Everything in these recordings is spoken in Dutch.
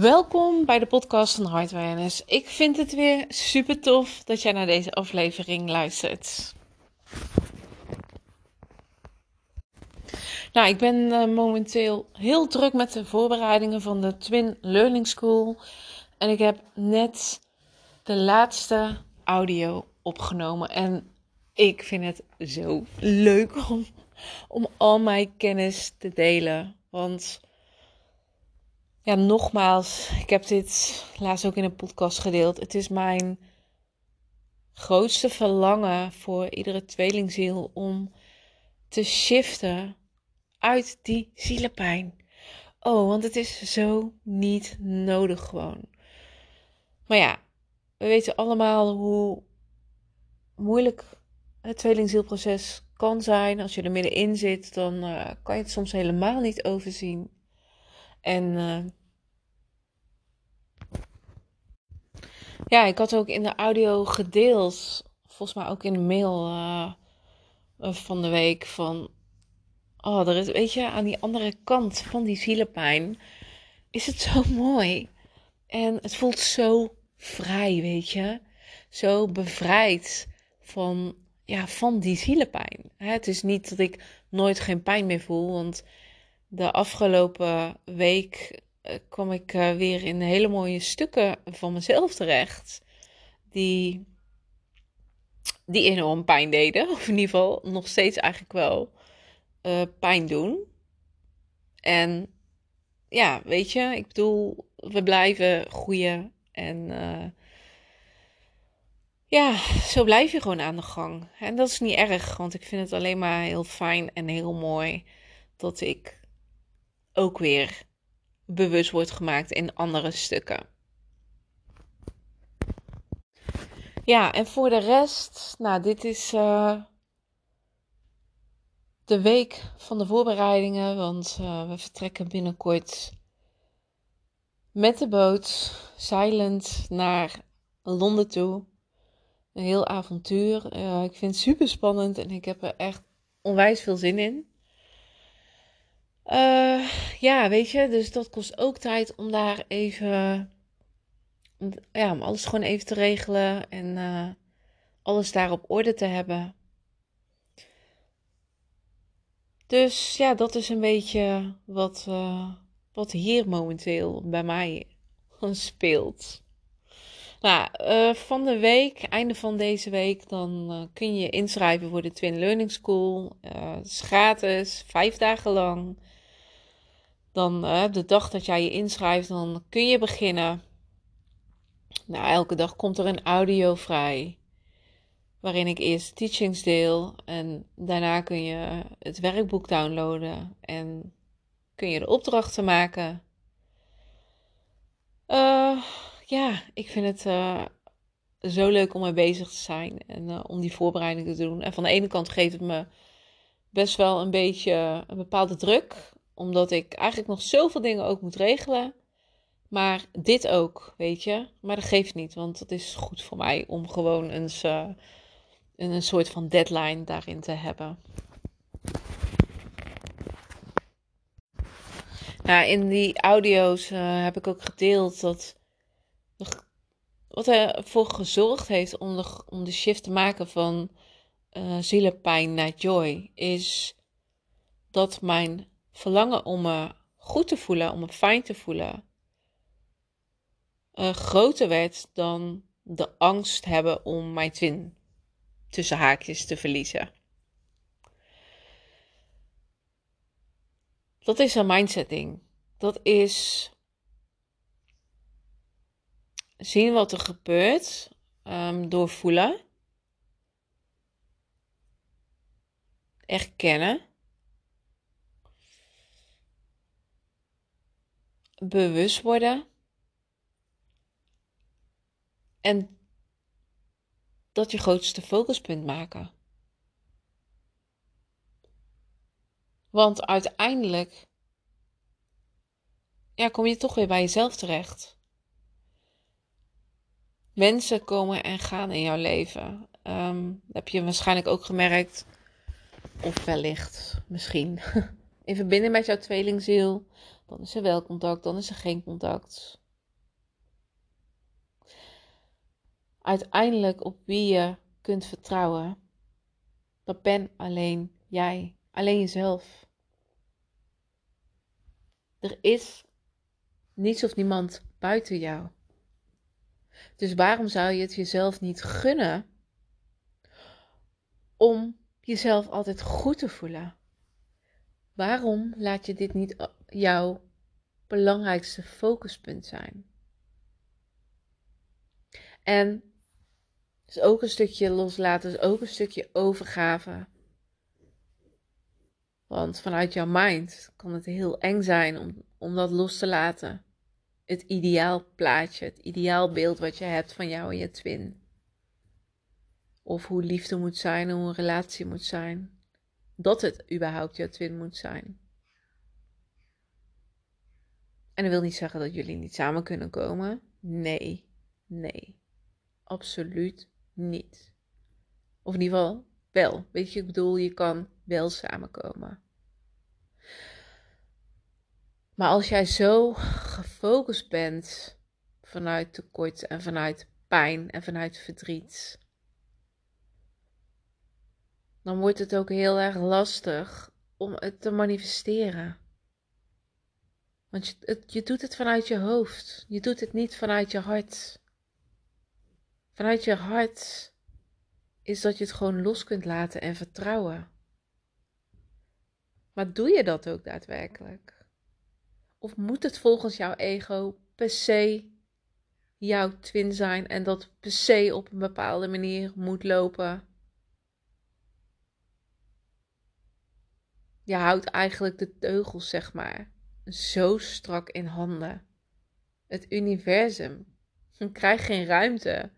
Welkom bij de podcast van Heart Awareness. Ik vind het weer super tof dat jij naar deze aflevering luistert. Nou, ik ben uh, momenteel heel druk met de voorbereidingen van de Twin Learning School. En ik heb net de laatste audio opgenomen. En ik vind het zo leuk om al mijn kennis te delen. Want ja, nogmaals, ik heb dit laatst ook in een podcast gedeeld. Het is mijn grootste verlangen voor iedere tweelingziel om te shiften uit die zielenpijn. Oh, want het is zo niet nodig gewoon. Maar ja, we weten allemaal hoe moeilijk het tweelingzielproces kan zijn. Als je er middenin zit, dan uh, kan je het soms helemaal niet overzien. En uh, ja, ik had ook in de audio gedeeld, volgens mij ook in de mail uh, van de week, van, oh, er is, weet je, aan die andere kant van die zielenpijn is het zo mooi. En het voelt zo vrij, weet je, zo bevrijd van, ja, van die zielenpijn. Het is niet dat ik nooit geen pijn meer voel, want de afgelopen week kwam ik uh, weer in hele mooie stukken van mezelf terecht. Die, die enorm pijn deden. Of in ieder geval nog steeds eigenlijk wel uh, pijn doen. En ja, weet je, ik bedoel, we blijven groeien. En ja, zo blijf je gewoon aan de gang. En dat is niet erg, want ik vind het alleen maar heel fijn en heel mooi dat ik ook weer bewust wordt gemaakt in andere stukken. Ja, en voor de rest, nou, dit is uh, de week van de voorbereidingen, want uh, we vertrekken binnenkort met de boot, zeilend naar Londen toe. Een heel avontuur. Uh, ik vind het super spannend en ik heb er echt onwijs veel zin in. Uh, ja, weet je, dus dat kost ook tijd om daar even, ja, om alles gewoon even te regelen en uh, alles daar op orde te hebben. Dus ja, dat is een beetje wat, uh, wat hier momenteel bij mij speelt. Nou, uh, van de week, einde van deze week, dan kun je inschrijven voor de Twin Learning School. Het is gratis, vijf dagen lang. Dan uh, de dag dat jij je inschrijft, dan kun je beginnen. Nou, elke dag komt er een audio vrij. Waarin ik eerst teachings deel. En daarna kun je het werkboek downloaden. En kun je de opdrachten maken. Uh, ja, ik vind het uh, zo leuk om mee bezig te zijn. En om die voorbereidingen te doen. En van de ene kant geeft het me best wel een beetje een bepaalde druk omdat ik eigenlijk nog zoveel dingen ook moet regelen. Maar dit ook, weet je. Maar dat geeft niet, want het is goed voor mij om gewoon eens uh, een soort van deadline daarin te hebben. Nou, in die audio's uh, heb ik ook gedeeld dat wat ervoor gezorgd heeft om de, om de shift te maken van uh, zielenpijn naar joy, is dat mijn verlangen om me goed te voelen, om me fijn te voelen, uh, groter werd dan de angst hebben om mijn twin tussen haakjes te verliezen. Dat is een mindsetting. Dat is zien wat er gebeurt um, door voelen, erkennen bewust worden. En dat je grootste focuspunt maken. Want uiteindelijk ja, kom je toch weer bij jezelf terecht. Mensen komen en gaan in jouw leven. Dat heb je waarschijnlijk ook gemerkt. Of wellicht, misschien. In verbinding met jouw tweelingziel. Dan is er wel contact, dan is er geen contact. Uiteindelijk op wie je kunt vertrouwen, dat ben alleen jij, alleen jezelf. Er is niets of niemand buiten jou. Dus waarom zou je het jezelf niet gunnen om jezelf altijd goed te voelen? Waarom laat je dit niet jouw belangrijkste focuspunt zijn? En is ook een stukje loslaten, is ook een stukje overgave. Want vanuit jouw mind kan het heel eng zijn om, om dat los te laten. Het ideaal plaatje, het ideaal beeld wat je hebt van jou en je twin. Of hoe liefde moet zijn, hoe een relatie moet zijn. Dat het überhaupt jouw twin moet zijn. En dat wil niet zeggen dat jullie niet samen kunnen komen. Nee, nee. Absoluut niet. Of in ieder geval wel. Weet je, ik bedoel, je kan wel samenkomen. Maar als jij zo gefocust bent vanuit tekort en vanuit pijn en vanuit verdriet, dan wordt het ook heel erg lastig om het te manifesteren. Want je, het, je doet het vanuit je hoofd. Je doet het niet vanuit je hart. Vanuit je hart is dat je het gewoon los kunt laten en vertrouwen. Maar doe je dat ook daadwerkelijk? Of moet het volgens jouw ego per se jouw twin zijn en dat per se op een bepaalde manier moet lopen? Je houdt eigenlijk de teugels, zeg maar, zo strak in handen. Het universum krijgt geen ruimte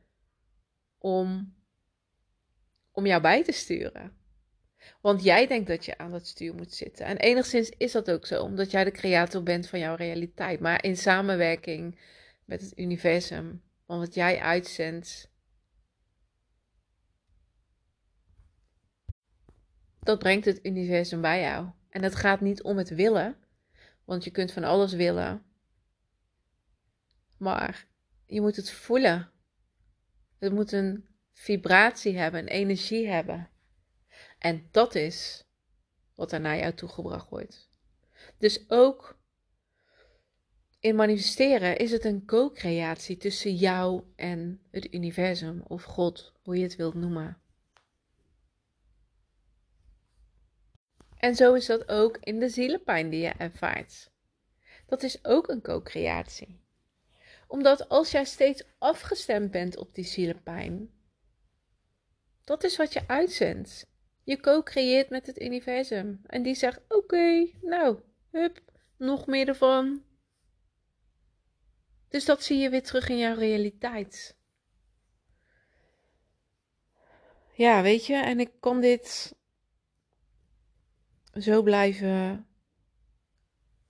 om, om jou bij te sturen. Want jij denkt dat je aan het stuur moet zitten. En enigszins is dat ook zo, omdat jij de creator bent van jouw realiteit. Maar in samenwerking met het universum. Want wat jij uitzendt, dat brengt het universum bij jou. En het gaat niet om het willen, want je kunt van alles willen. Maar je moet het voelen. Het moet een vibratie hebben, een energie hebben. En dat is wat er naar jou toegebracht wordt. Dus ook in manifesteren is het een co-creatie tussen jou en het universum of God, hoe je het wilt noemen. En zo is dat ook in de zielenpijn die je ervaart. Dat is ook een co-creatie omdat als jij steeds afgestemd bent op die zielenpijn, dat is wat je uitzendt. Je co-creëert met het universum. En die zegt: Oké, nou, hup, nog meer ervan. Dus dat zie je weer terug in jouw realiteit. Ja, weet je, en ik kan dit zo blijven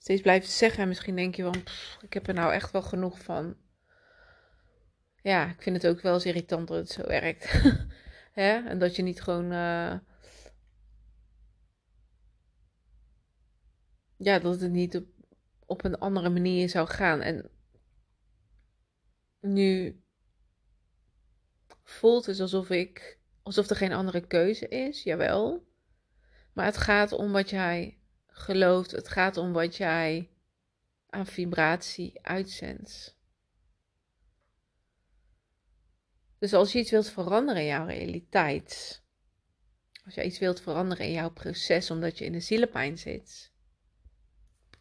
steeds blijven zeggen. En misschien denk je van, ik heb er nou echt wel genoeg van. Ja, ik vind het ook wel eens irritant dat het zo werkt. Hè? En dat je niet gewoon... Uh... Ja, dat het niet op, op een andere manier zou gaan. En nu voelt het alsof ik... Alsof er geen andere keuze is, jawel. Maar het gaat om wat jij gelooft. Het gaat om wat jij aan vibratie uitzendt. Dus als je iets wilt veranderen in jouw realiteit, als je iets wilt veranderen in jouw proces omdat je in de zielenpijn zit,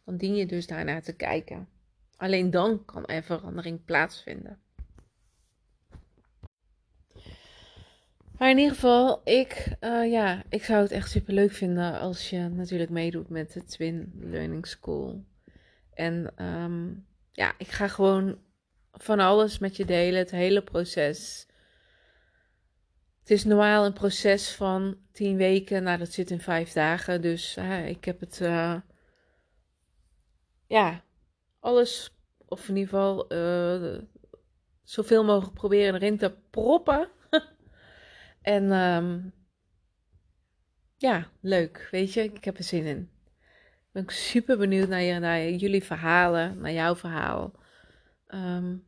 dan dien je dus daarnaar te kijken. Alleen dan kan er verandering plaatsvinden. Maar in ieder geval, ik, uh, ja, ik zou het echt super leuk vinden als je natuurlijk meedoet met de Twin Learning School. En um, ja, ik ga gewoon van alles met je delen, het hele proces. Het is normaal een proces van tien weken, nou dat zit in vijf dagen. Dus ik heb het, uh, ja, alles, of in ieder geval zoveel mogelijk proberen erin te proppen. En um, ja, leuk. Weet je, ik heb er zin in. Ik ben super benieuwd naar, jullie verhalen, naar jouw verhaal. Um,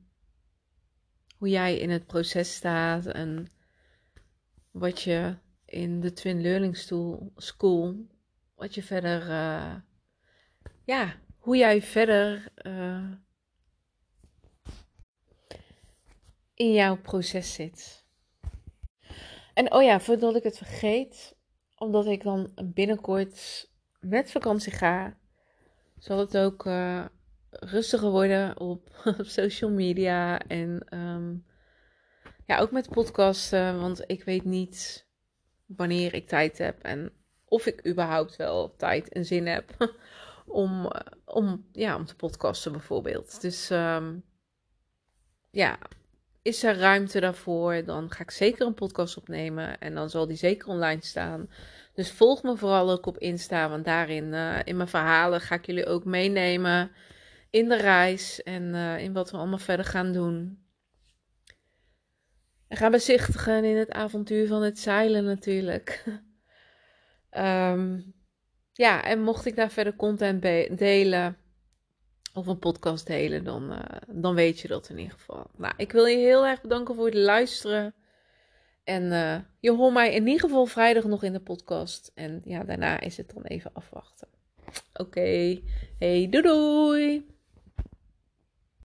hoe jij in het proces staat en wat je in de Twin Learning School, wat je verder, uh, ja, hoe jij verder uh, in jouw proces zit. En oh ja, voordat ik het vergeet, omdat ik dan binnenkort met vakantie ga, zal het ook uh, rustiger worden op, op, social media en um, ja, ook met podcasten, want ik weet niet wanneer ik tijd heb en of ik überhaupt wel tijd en zin heb om, eh, om, ja, om te podcasten bijvoorbeeld. Dus um, ja, is er ruimte daarvoor, dan ga ik zeker een podcast opnemen en dan zal die zeker online staan. Dus volg me vooral ook op Insta, want daarin uh, in mijn verhalen ga ik jullie ook meenemen in de reis en uh, in wat we allemaal verder gaan doen. En gaan bezichtigen in het avontuur van het zeilen natuurlijk. um, ja, en mocht ik daar verder content delen of een podcast delen, dan, uh, dan weet je dat in ieder geval. Nou, ik wil je heel erg bedanken voor het luisteren. En uh, je hoort mij in ieder geval vrijdag nog in de podcast. En ja, daarna is het dan even afwachten. Oké, hey, doei doei!